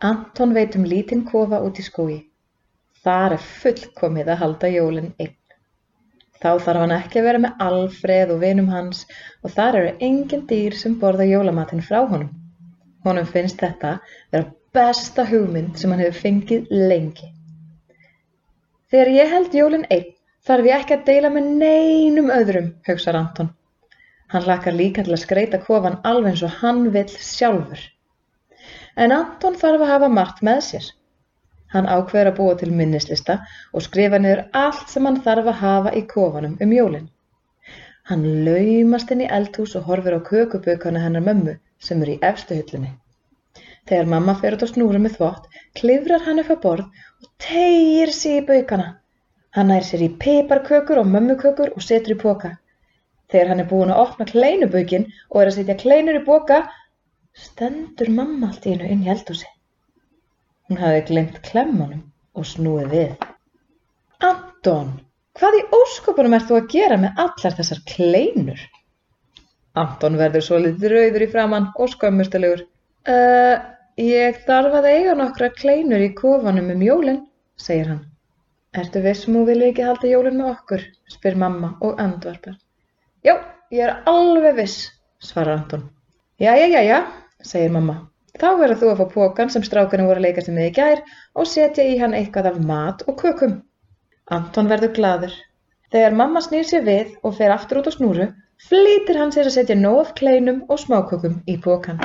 Anton veit um lítinn kofa út í skógi. Þar er fullkomið að halda jólin einn. Þá þarf hann ekki að vera með Alfreð og vinum hans og þar eru engin dýr sem borða jólamatinn frá honum. Honum finnst þetta vera besta hugmynd sem hann hefur fengið lengi. Þegar ég held jólin einn þarf ég ekki að deila með neinum öðrum, hugsar Anton. Hann hlakkar líka til að skreita kofan alveg eins og hann vill sjálfur. En Anton þarf að hafa margt með sér. Hann ákveður að búa til minnislista og skrifa niður allt sem hann þarf að hafa í kofanum um jólin. Hann laumast inn í eldhús og horfir á kökubökana hennar mömmu sem er í efstu hyllunni. Þegar mamma fer út á snúru með þvott, klifrar hann upp á borð og tegir sig í baukana. Hann nær sér í piparkökur og mömmukökur og setur í póka. Þegar hann er búin að opna kleinubökin og er að setja kleinur í boka, stendur mamma allt í hennu inn í eldhúsi. Hún hafði glemt klemmunum og snúið við. Anton, hvað í óskopunum ert þú að gera með allar þessar kleinur? Anton verður svo litið rauður í framann og skömmustulegur. Uh, ég þarf að eiga nokkra kleinur í kofanum um jólinn, segir hann. Ertu vissum þú vilja ekki halda jólinn með okkur, spyr mamma og andvarpar. Já, ég er alveg viss, svarar Anton. Jæja, jæja, segir mamma. Þá verður þú að fá pókan sem strákarnir voru að leika sig með í gær og setja í hann eitthvað af mat og kökum. Anton verður gladur. Þegar mamma snýr sér við og fer aftur út á snúru, flýtir hann sér að setja nóg af kleinum og smákökum í pókan.